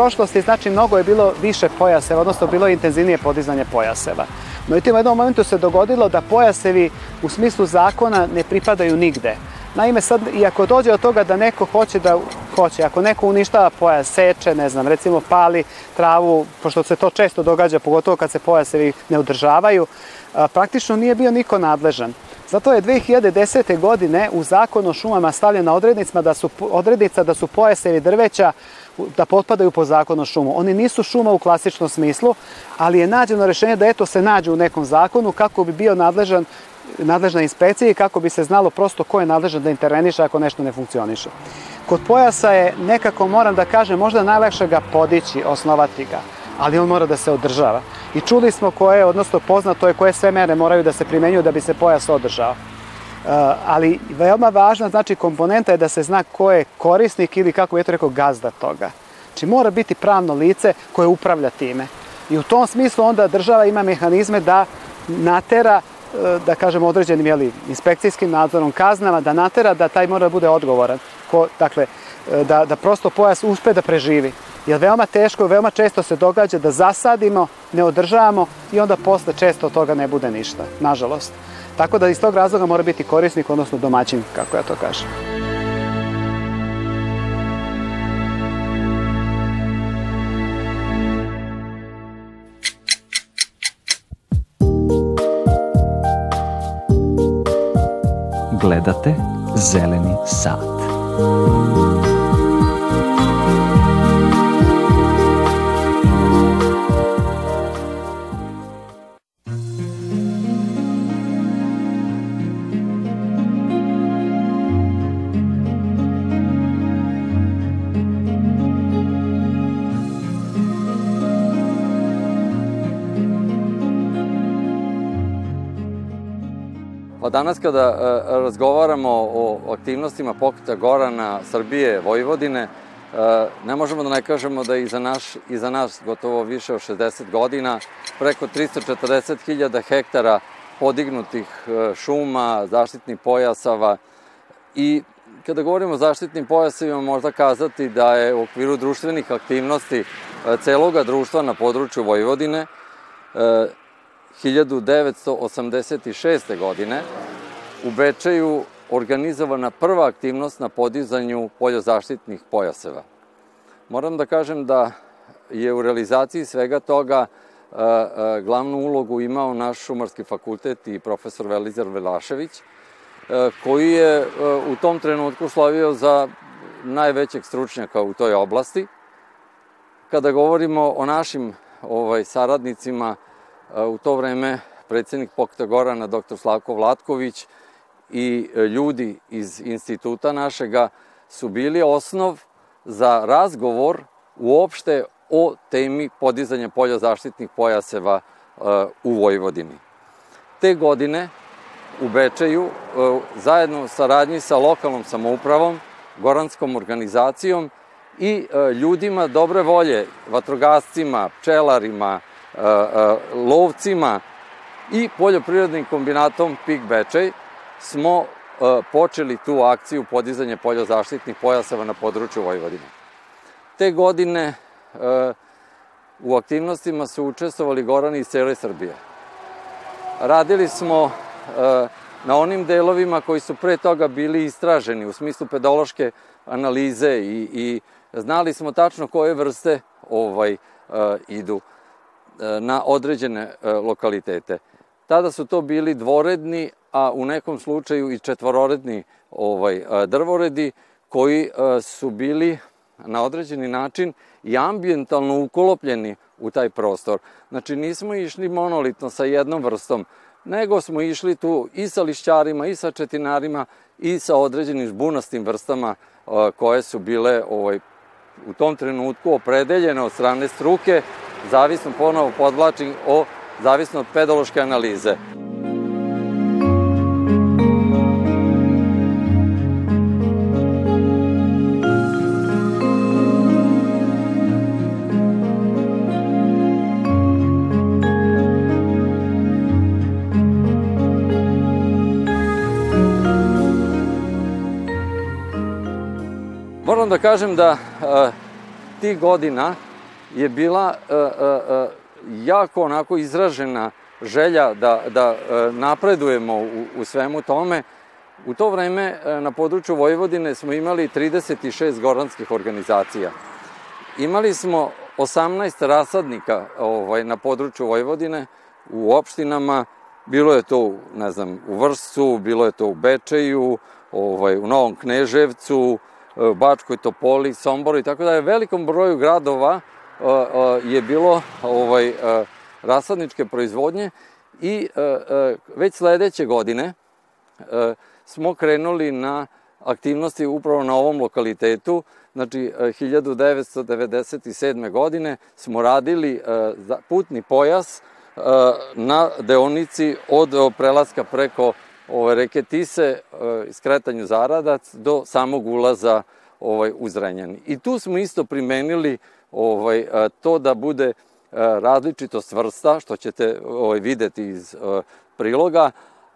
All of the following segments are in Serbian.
prošlosti, znači mnogo je bilo više pojaseva, odnosno bilo je intenzivnije podizanje pojaseva. No i tim u jednom momentu se dogodilo da pojasevi u smislu zakona ne pripadaju nigde. Naime, sad, i ako dođe od toga da neko hoće da hoće, ako neko uništava pojas, seče, ne znam, recimo pali travu, pošto se to često događa, pogotovo kad se pojasevi ne održavaju, praktično nije bio niko nadležan. Zato je 2010. godine u zakon o šumama stavljena odrednica da su, odrednica da su pojasevi drveća da potpadaju po zakonu šumu. Oni nisu šuma u klasičnom smislu, ali je nađeno rešenje da eto se nađu u nekom zakonu kako bi bio nadležan nadležna inspekcija i kako bi se znalo prosto ko je nadležan da interveniše ako nešto ne funkcioniše. Kod pojasa je nekako, moram da kažem, možda najlakše ga podići, osnovati ga, ali on mora da se održava. I čuli smo koje, odnosno poznato je koje sve mere moraju da se primenjuju da bi se pojas održao. Uh, ali veoma važna znači komponenta je da se zna ko je korisnik ili kako je to rekao gazda toga. Znači mora biti pravno lice koje upravlja time. I u tom smislu onda država ima mehanizme da natera da kažem, određenim jeli, inspekcijskim nadzorom, kaznama, da natera da taj mora da bude odgovoran. Ko, dakle, da, da prosto pojas uspe da preživi. Jer veoma teško, veoma često se događa da zasadimo, ne održavamo i onda posle često toga ne bude ništa, nažalost. Tako da iz tog razloga mora biti korisnik, odnosno domaćin, kako ja to kažem. Gledate Zeleni sat. Danas kada e, razgovaramo o aktivnostima pokreta Gorana, Srbije, Vojvodine, e, ne možemo da ne kažemo da je iza, naš, iza nas gotovo više od 60 godina, preko 340.000 hektara podignutih e, šuma, zaštitnih pojasava. I kada govorimo o zaštitnim pojasevima možda kazati da je u okviru društvenih aktivnosti celoga društva na području Vojvodine 1986. godine u Bečeju organizovana prva aktivnost na podizanju poljozaštitnih pojaseva. Moram da kažem da je u realizaciji svega toga glavnu ulogu imao naš šumarski fakultet i profesor Velizar Velašević, koji je u tom trenutku slavio za najvećeg stručnjaka u toj oblasti. Kada govorimo o našim ovaj, saradnicima, u to vreme predsednik Pokreta Gorana, dr. Slavko Vlatković i e, ljudi iz instituta našega su bili osnov za razgovor uopšte o temi podizanja polja zaštitnih pojaseva e, u Vojvodini. Te godine u Bečeju, e, zajedno u saradnji sa lokalnom samoupravom, goranskom organizacijom i ljudima dobre volje, vatrogascima, pčelarima, lovcima i poljoprivrednim kombinatom PIK Bečej smo počeli tu akciju podizanja poljozaštitnih pojaseva na području Vojvodine. Te godine u aktivnostima su učestvovali gorani iz cele Srbije. Radili smo na onim delovima koji su pre toga bili istraženi u smislu pedološke analize i, i znali smo tačno koje vrste ovaj idu na određene e, lokalitete. Tada su to bili dvoredni, a u nekom slučaju i četvororedni ovaj, e, drvoredi koji su bili na određeni način i ambijentalno ukolopljeni u taj prostor. Znači nismo išli monolitno sa jednom vrstom, nego smo išli tu i sa lišćarima, i sa četinarima, i sa određenim žbunastim vrstama koje su bile ovaj, u tom trenutku opredeljene od strane struke zavisno ponovo podvlačim o zavisno od pedološke analize. Moram da kažem da tih godina je bila e, e, e, jako onako izražena želja da, da napredujemo u, u svemu tome. U to vreme na području Vojvodine smo imali 36 goranskih organizacija. Imali smo 18 rasadnika ovaj, na području Vojvodine u opštinama, bilo je to, ne znam, u Vršcu, bilo je to u Bečeju, ovaj, u Novom Kneževcu, Bačkoj Topoli, Somboru i tako da je velikom broju gradova e, e, je bilo ovaj, rasadničke proizvodnje i već sledeće godine smo krenuli na aktivnosti upravo na ovom lokalitetu. Znači, 1997. godine smo radili putni pojas na deonici od prelaska preko ove reke Tise, skretanju Zaradac do samog ulaza ovaj, u. I tu smo isto primenili ovaj, to da bude različitost vrsta, što ćete ovaj, videti iz priloga,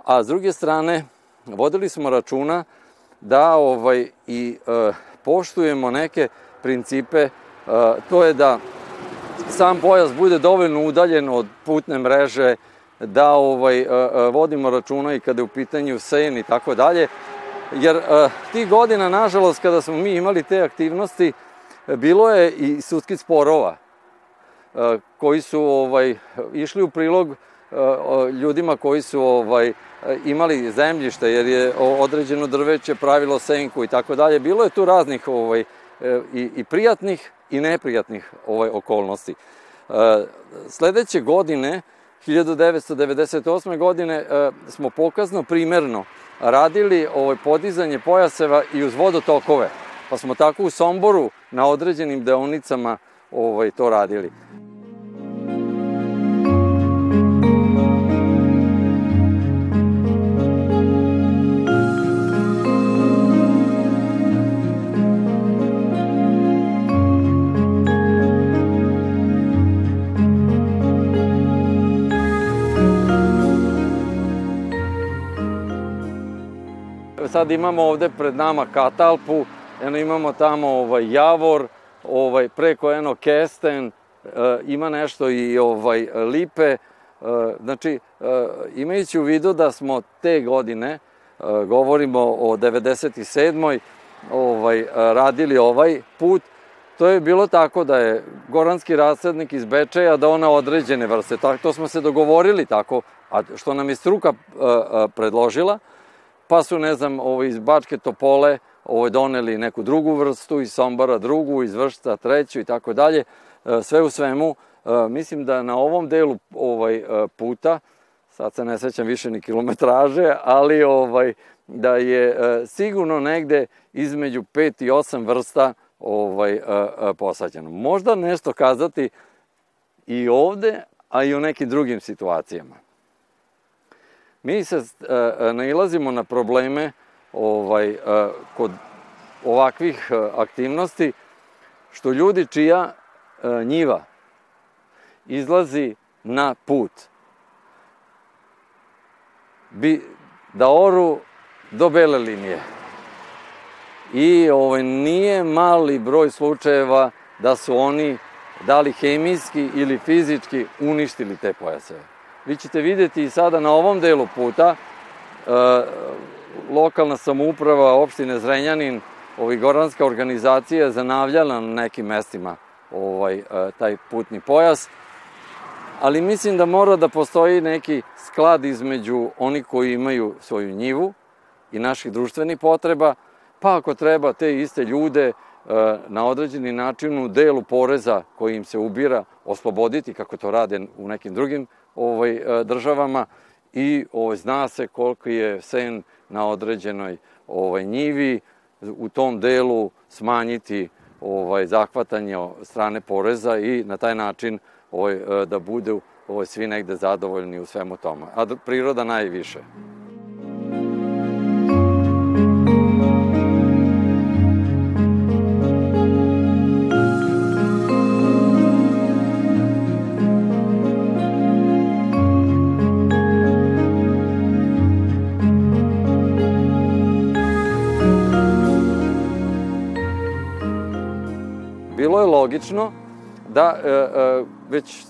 a s druge strane vodili smo računa da ovaj i e, poštujemo neke principe, e, to je da sam pojas bude dovoljno udaljen od putne mreže, da ovaj, e, e, vodimo računa i kada je u pitanju sen i tako dalje. Jer e, tih godina, nažalost, kada smo mi imali te aktivnosti, bilo je i sudskih sporova koji su ovaj, išli u prilog ljudima koji su ovaj, imali zemljište jer je određeno drveće pravilo senku i tako dalje. Bilo je tu raznih ovaj, i, i prijatnih i neprijatnih ovaj, okolnosti. Sledeće godine 1998. godine e, smo pokazno primerno radili ovaj, podizanje pojaseva i uz vodotokove. Pa smo tako u Somboru na određenim deonicama ovaj, to radili. Sad imamo ovde pred nama Katalpu, eno imamo tamo ovaj, Javor, ovaj, preko eno Kesten, e, ima nešto i ovaj, Lipe, e, znači e, imajući u vidu da smo te godine, govorimo o 97. Ovaj, radili ovaj put, to je bilo tako da je goranski rasadnik iz Bečeja da ona određene vrste, tako, to smo se dogovorili tako, a što nam je struka predložila, pa su, ne znam, ovo, iz Bačke Topole ovo, doneli neku drugu vrstu, iz Sombara drugu, iz Vršca treću i tako dalje. E, sve u svemu, e, mislim da na ovom delu ovaj e, puta, sad se ne sećam više ni kilometraže, ali ovaj da je sigurno negde između 5 i 8 vrsta ovaj posađeno. Možda nešto kazati i ovde, a i u nekim drugim situacijama. Mi se e, nailazimo na probleme ovaj, e, kod ovakvih aktivnosti, što ljudi čija njiva izlazi na put bi da oru do bele linije. I ovaj, nije mali broj slučajeva da su oni da li hemijski ili fizički uništili te pojaseve. Vi ćete videti sada na ovom delu puta e, lokalna samouprava opštine Zrenjanin, ovaj goranska organizacija zanavljala na nekim mestima ovaj, e, taj putni pojas, ali mislim da mora da postoji neki sklad između onih koji imaju svoju njivu i naših društvenih potreba, pa ako treba te iste ljude e, na određeni način u delu poreza koji im se ubira osloboditi, kako to rade u nekim drugim ovaj, e, državama i ovaj, zna se koliko je sen na određenoj ovaj, njivi, u tom delu smanjiti ovaj, zahvatanje strane poreza i na taj način ovaj, e, da budu ovaj, svi negde zadovoljni u svemu tome. A priroda najviše. bilo je logično da e, e, već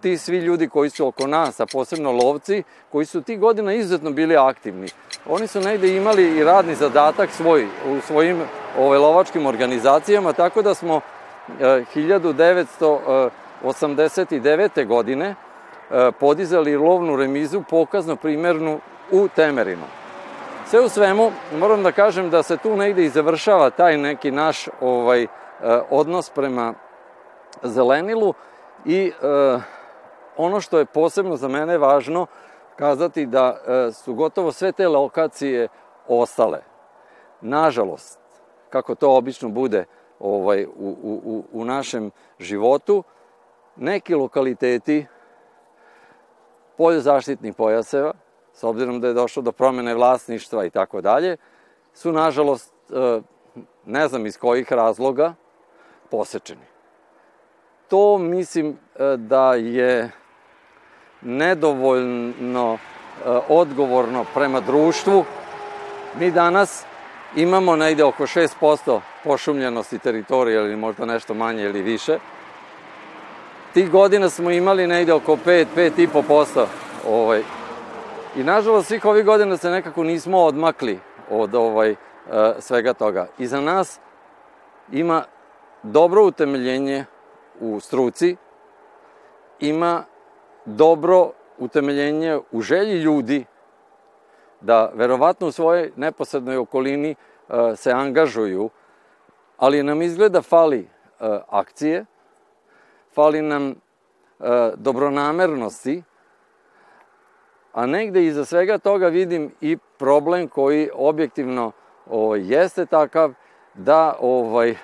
ti svi ljudi koji su oko nas, a posebno lovci, koji su ti godina izuzetno bili aktivni. Oni su negde imali i radni zadatak svoj u svojim ovaj, lovačkim organizacijama, tako da smo e, 1989. godine e, podizali lovnu remizu pokazno primernu u Temerinu. Sve u svemu, moram da kažem da se tu negde i završava taj neki naš ovaj, odnos prema zelenilu i e, ono što je posebno za mene važno kazati da e, su gotovo sve te lokacije ostale. Nažalost, kako to obično bude ovaj, u, u, u našem životu, neki lokaliteti polje zaštitnih pojaseva, s obzirom da je došlo do promene vlasništva i tako dalje, su nažalost, e, ne znam iz kojih razloga, posečeni. To mislim e, da je nedovoljno e, odgovorno prema društvu. Mi danas imamo negde oko 6% pošumljenosti teritorije ili možda nešto manje ili više. Tih godina smo imali negde oko 5, 5,5%. Ovaj. I nažalost svih ovih godina se nekako nismo odmakli od ovaj, e, svega toga. I za nas ima dobro utemeljenje u struci, ima dobro utemeljenje u želji ljudi da verovatno u svojoj neposrednoj okolini e, se angažuju, ali nam izgleda fali e, akcije, fali nam e, dobronamernosti, a negde iza svega toga vidim i problem koji objektivno ovaj, jeste takav da ovaj,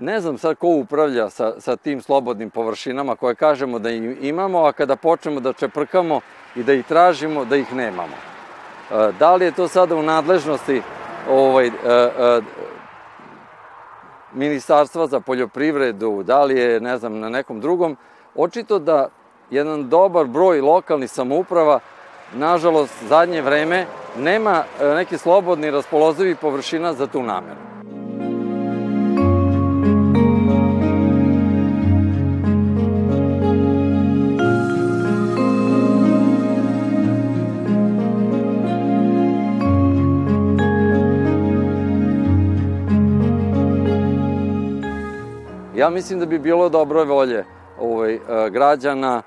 Ne znam sad ko upravlja sa, sa tim slobodnim površinama koje kažemo da imamo, a kada počnemo da čeprkamo i da ih tražimo, da ih nemamo. E, da li je to sada u nadležnosti ovaj, e, e, Ministarstva za poljoprivredu, da li je, ne znam, na nekom drugom, očito da jedan dobar broj lokalnih samouprava, nažalost, zadnje vreme, nema neki slobodni raspolozivi površina za tu nameru. Ja mislim da bi bilo dobro volje ovaj, e, građana,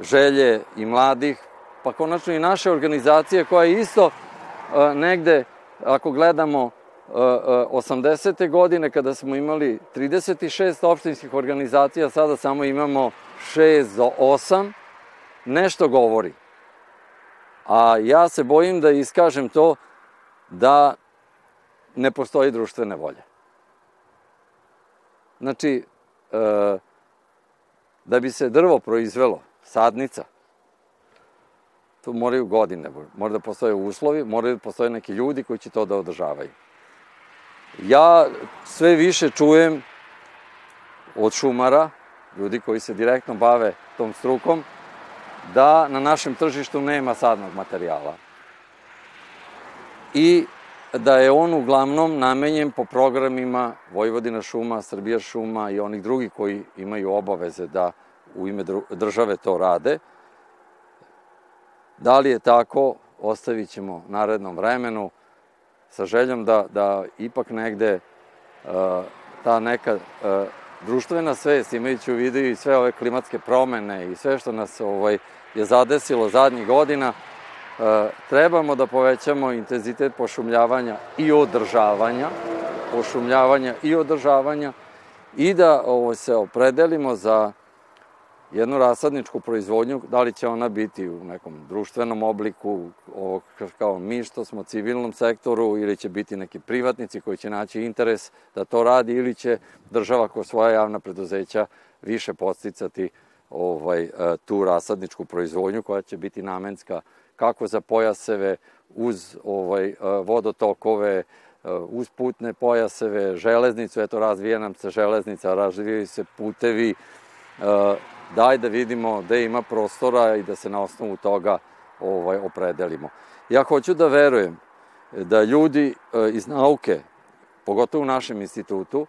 želje i mladih, pa konačno i naše organizacije koja je isto e, negde, ako gledamo 80. E, godine kada smo imali 36 opštinskih organizacija, sada samo imamo 6 do 8, nešto govori. A ja se bojim da iskažem to da ne postoji društvene volje. Znači, da bi se drvo proizvelo, sadnica, to moraju godine, mora da postoje uslovi, moraju da postoje neki ljudi koji će to da održavaju. Ja sve više čujem od šumara, ljudi koji se direktno bave tom strukom, da na našem tržištu nema sadnog materijala. I da je on uglavnom namenjen po programima Vojvodina šuma, Srbija šuma i onih drugih koji imaju obaveze da u ime države to rade. Da li je tako, ostavit ćemo narednom vremenu sa željom da, da ipak negde uh, ta neka uh, društvena svest, imajući u vidu i sve ove klimatske promene i sve što nas ovaj, je zadesilo zadnjih godina, trebamo da povećamo intenzitet pošumljavanja i održavanja, pošumljavanja i održavanja i da ovo, se opredelimo za jednu rasadničku proizvodnju, da li će ona biti u nekom društvenom obliku, ovo kao mi što smo civilnom sektoru, ili će biti neki privatnici koji će naći interes da to radi, ili će država ko svoja javna preduzeća više posticati ovaj, tu rasadničku proizvodnju koja će biti namenska kako za pojaseve, uz ovaj, e, vodotokove, e, uz putne pojaseve, železnicu, eto razvija nam se železnica, razvijaju se putevi, e, daj da vidimo gde ima prostora i da se na osnovu toga ovaj, opredelimo. Ja hoću da verujem da ljudi iz nauke, pogotovo u našem institutu,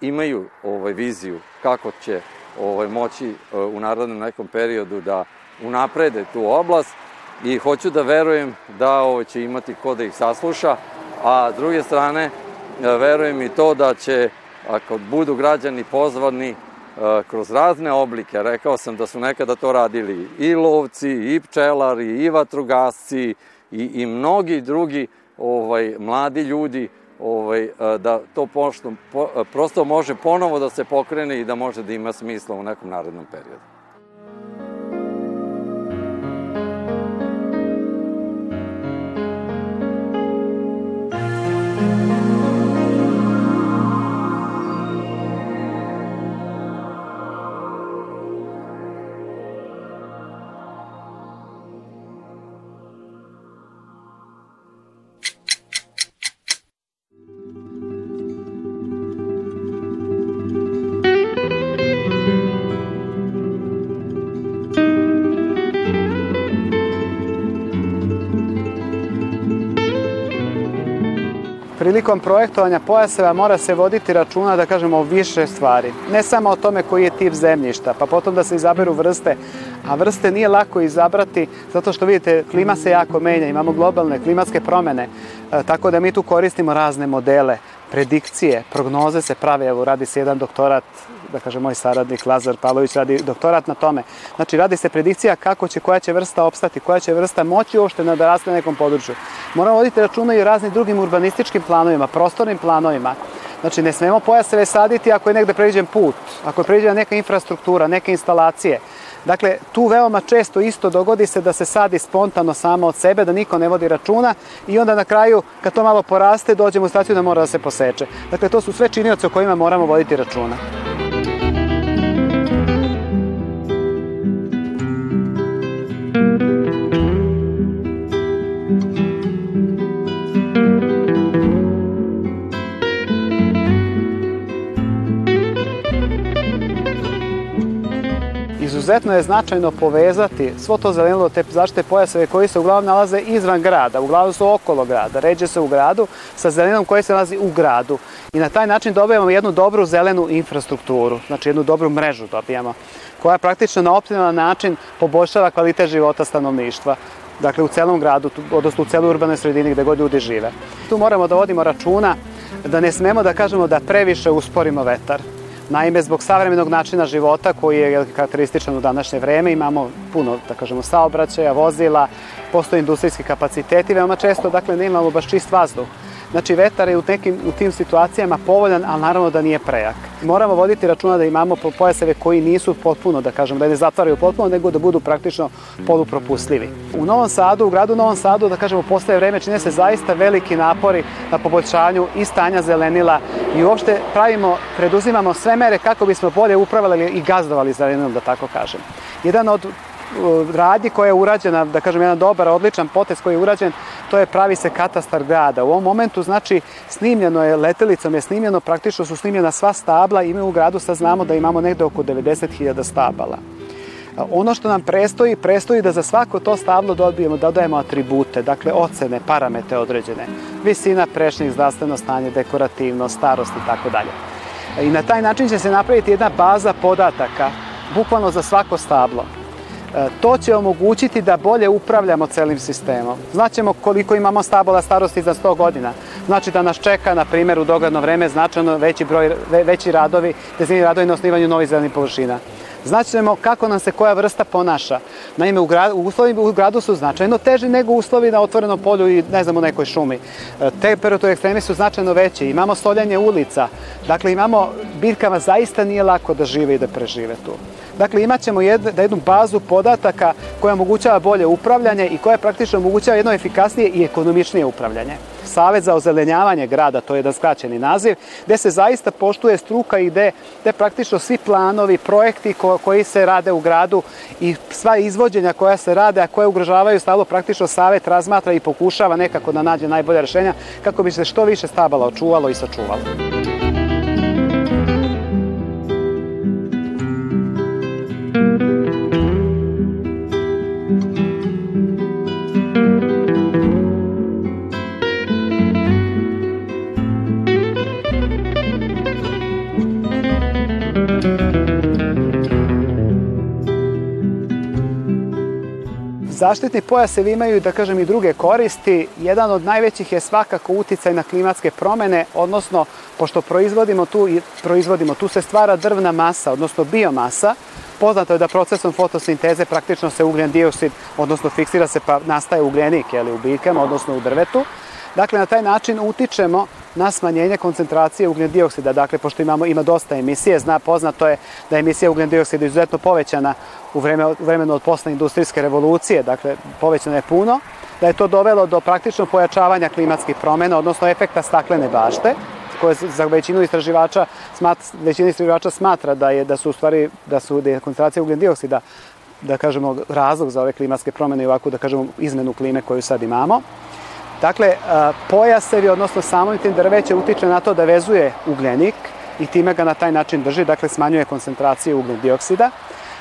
imaju ovaj, viziju kako će ovaj, moći u narodnom nekom periodu da unaprede tu oblast i hoću da verujem da ovo će imati ko da ih sasluša, a s druge strane verujem i to da će, ako budu građani pozvani kroz razne oblike, rekao sam da su nekada to radili i lovci, i pčelari, i vatrogasci, i, i mnogi drugi ovaj, mladi ljudi, ovaj, da to pošto, po, prosto može ponovo da se pokrene i da može da ima smisla u nekom narednom periodu. Prilikom projektovanja pojaseva mora se voditi računa, da kažemo, o više stvari. Ne samo o tome koji je tip zemljišta, pa potom da se izaberu vrste, a vrste nije lako izabrati zato što vidite, klima se jako menja, imamo globalne klimatske promene, e, tako da mi tu koristimo razne modele, predikcije, prognoze se prave, evo radi se jedan doktorat da kaže moj saradnik Lazar Pavlović radi doktorat na tome. Znači radi se predikcija kako će, koja će vrsta opstati, koja će vrsta moći uopšte da raste na nekom području. Moramo voditi računa i o raznim drugim urbanističkim planovima, prostornim planovima. Znači ne smemo pojaseve saditi ako je negde pređen put, ako je pređena neka infrastruktura, neke instalacije. Dakle, tu veoma često isto dogodi se da se sadi spontano samo od sebe, da niko ne vodi računa i onda na kraju, kad to malo poraste, dođemo u staciju da mora da se poseče. Dakle, to su sve činioce o kojima moramo voditi računa. Izuzetno je značajno povezati svo to zelenilo, te zaštite pojaseve koji se uglavnom nalaze izvan grada, uglavnom su okolo grada, ređe se u gradu, sa zelenom koji se nalazi u gradu. I na taj način dobijamo jednu dobru zelenu infrastrukturu, znači jednu dobru mrežu dobijamo, koja praktično na optimalan način poboljšava kvalitet života stanovništva dakle u celom gradu, odnosno u celoj urbanoj sredini gde god ljudi žive. Tu moramo da vodimo računa da ne smemo da kažemo da previše usporimo vetar. Naime, zbog savremenog načina života koji je karakterističan u današnje vreme, imamo puno, da kažemo, saobraćaja, vozila, postoje industrijski kapaciteti, veoma često, dakle, ne imamo baš čist vazduh. Znači, vetar je u, nekim, u tim situacijama povoljan, ali naravno da nije prejak. Moramo voditi računa da imamo pojaseve koji nisu potpuno, da kažem, da ne zatvaraju potpuno, nego da budu praktično polupropustljivi. U Novom Sadu, u gradu Novom Sadu, da kažemo, postaje vreme, čine se zaista veliki napori na poboljšanju i stanja zelenila i uopšte pravimo, preduzimamo sve mere kako bismo bolje upravljali i gazdovali zelenilom, da tako kažem. Jedan od radnji koja je urađena, da kažem jedan dobar, odličan potez koji je urađen, to je pravi se katastar grada. U ovom momentu, znači, snimljeno je, letelicom je snimljeno, praktično su snimljena sva stabla i mi u gradu sad znamo da imamo negde oko 90.000 stabala. Ono što nam prestoji, prestoji da za svako to stablo dobijemo, da dodajemo atribute, dakle ocene, parametre određene, visina prešnih, zdravstveno stanje, dekorativno, starost i tako dalje. I na taj način će se napraviti jedna baza podataka, bukvalno za svako stablo. E, to će omogućiti da bolje upravljamo celim sistemom. Znaćemo koliko imamo stabola starosti za 100 godina. Znači da nas čeka, na primjer, u dogledno vreme značajno veći, broj, veći radovi, dezini radovi na osnivanju novih zelenih površina. Znaćemo kako nam se koja vrsta ponaša. Naime, u, gradu, uslovi u gradu su značajno teži nego uslovi na otvorenom polju i ne znam u nekoj šumi. E, temperature ekstremi su značajno veće. Imamo soljanje ulica. Dakle, imamo, biljkama zaista nije lako da žive i da prežive tu. Dakle, imat ćemo jed, da jednu bazu podataka koja omogućava bolje upravljanje i koja praktično omogućava jedno efikasnije i ekonomičnije upravljanje. Savet za ozelenjavanje grada, to je jedan skraćeni naziv, gde se zaista poštuje struka i gde, gde praktično svi planovi, projekti ko, koji se rade u gradu i sva izvođenja koja se rade, a koje ugrožavaju stalo praktično savet razmatra i pokušava nekako da nađe najbolje rešenja kako bi se što više stabala očuvalo i sačuvalo. Zaštitni pojasevi imaju, da kažem, i druge koristi. Jedan od najvećih je svakako uticaj na klimatske promene, odnosno, pošto proizvodimo tu, proizvodimo, tu se stvara drvna masa, odnosno biomasa, Poznato je da procesom fotosinteze praktično se ugljen dioksid, odnosno fiksira se pa nastaje ugljenik jeli, u biljkama, odnosno u drvetu. Dakle, na taj način utičemo na smanjenje koncentracije ugljen dioksida. Dakle, pošto imamo, ima dosta emisije, zna, poznato je da je emisija ugljen dioksida izuzetno povećana u, vreme, vremenu od posle industrijske revolucije, dakle, povećana je puno, da je to dovelo do praktično pojačavanja klimatskih promena, odnosno efekta staklene bašte, koje za većinu istraživača smat, većina istraživača smatra da je da su u stvari da su da je koncentracija ugljen dioksida da kažemo razlog za ove klimatske promene i ovakvu da kažemo izmenu klime koju sad imamo. Dakle, pojasevi, odnosno samo tim drveće utiče na to da vezuje ugljenik i time ga na taj način drži, dakle smanjuje koncentraciju ugljen dioksida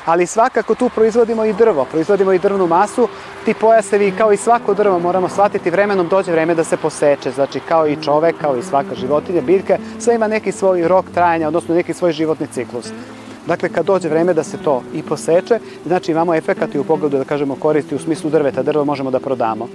ali svakako tu proizvodimo i drvo, proizvodimo i drvnu masu, ti pojasevi kao i svako drvo moramo shvatiti vremenom dođe vreme da se poseče, znači kao i čovek, kao i svaka životinja, biljka, sve ima neki svoj rok trajanja, odnosno neki svoj životni ciklus. Dakle, kad dođe vreme da se to i poseče, znači imamo efekat i u pogledu, da kažemo, koristi u smislu drveta, drvo možemo da prodamo.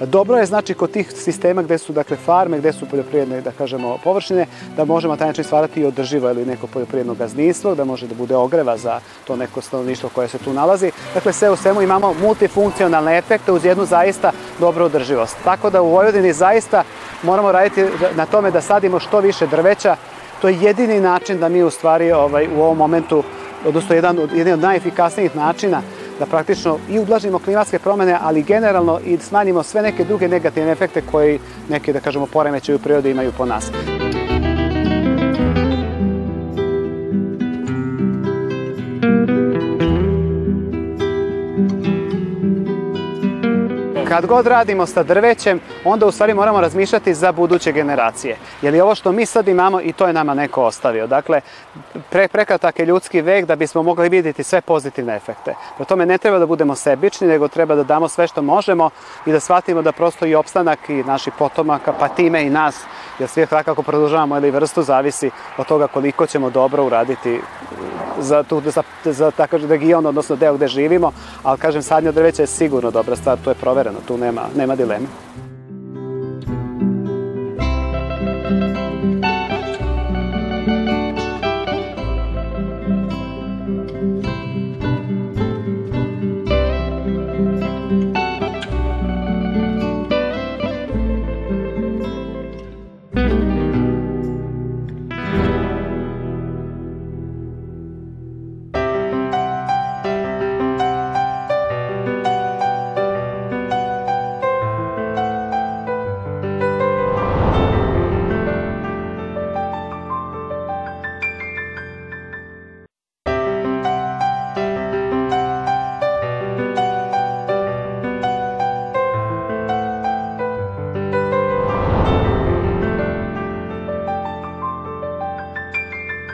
Dobro je, znači, kod tih sistema gde su, dakle, farme, gde su poljoprivredne, da kažemo, površine, da možemo taj način stvarati i održivo ili neko poljoprivredno gazdinstvo, da može da bude ogreva za to neko stanovništvo koje se tu nalazi. Dakle, sve u svemu imamo multifunkcionalne efekte uz jednu zaista dobru održivost. Tako da u Vojvodini zaista moramo raditi na tome da sadimo što više drveća, to je jedini način da mi u stvari ovaj, u ovom momentu, odnosno jedan od, jedan od najefikasnijih načina da praktično i ublažimo klimatske promene, ali generalno i smanjimo sve neke druge negativne efekte koji neke, da kažemo, poremećaju u prirodi imaju po nas. Kad god radimo sa drvećem, onda u stvari moramo razmišljati za buduće generacije. Jer je ovo što mi sad imamo i to je nama neko ostavio. Dakle, pre, prekratak je ljudski vek da bismo mogli vidjeti sve pozitivne efekte. Pro tome ne treba da budemo sebični, nego treba da damo sve što možemo i da shvatimo da prosto i opstanak i naših potomaka, pa time i nas, jer svi kako produžavamo ili vrstu, zavisi od toga koliko ćemo dobro uraditi za, tu, za, za takav region, odnosno deo gde živimo, ali kažem sadnje drveća je sigurno dobra stvar, to je provereno, tu nema, nema dileme.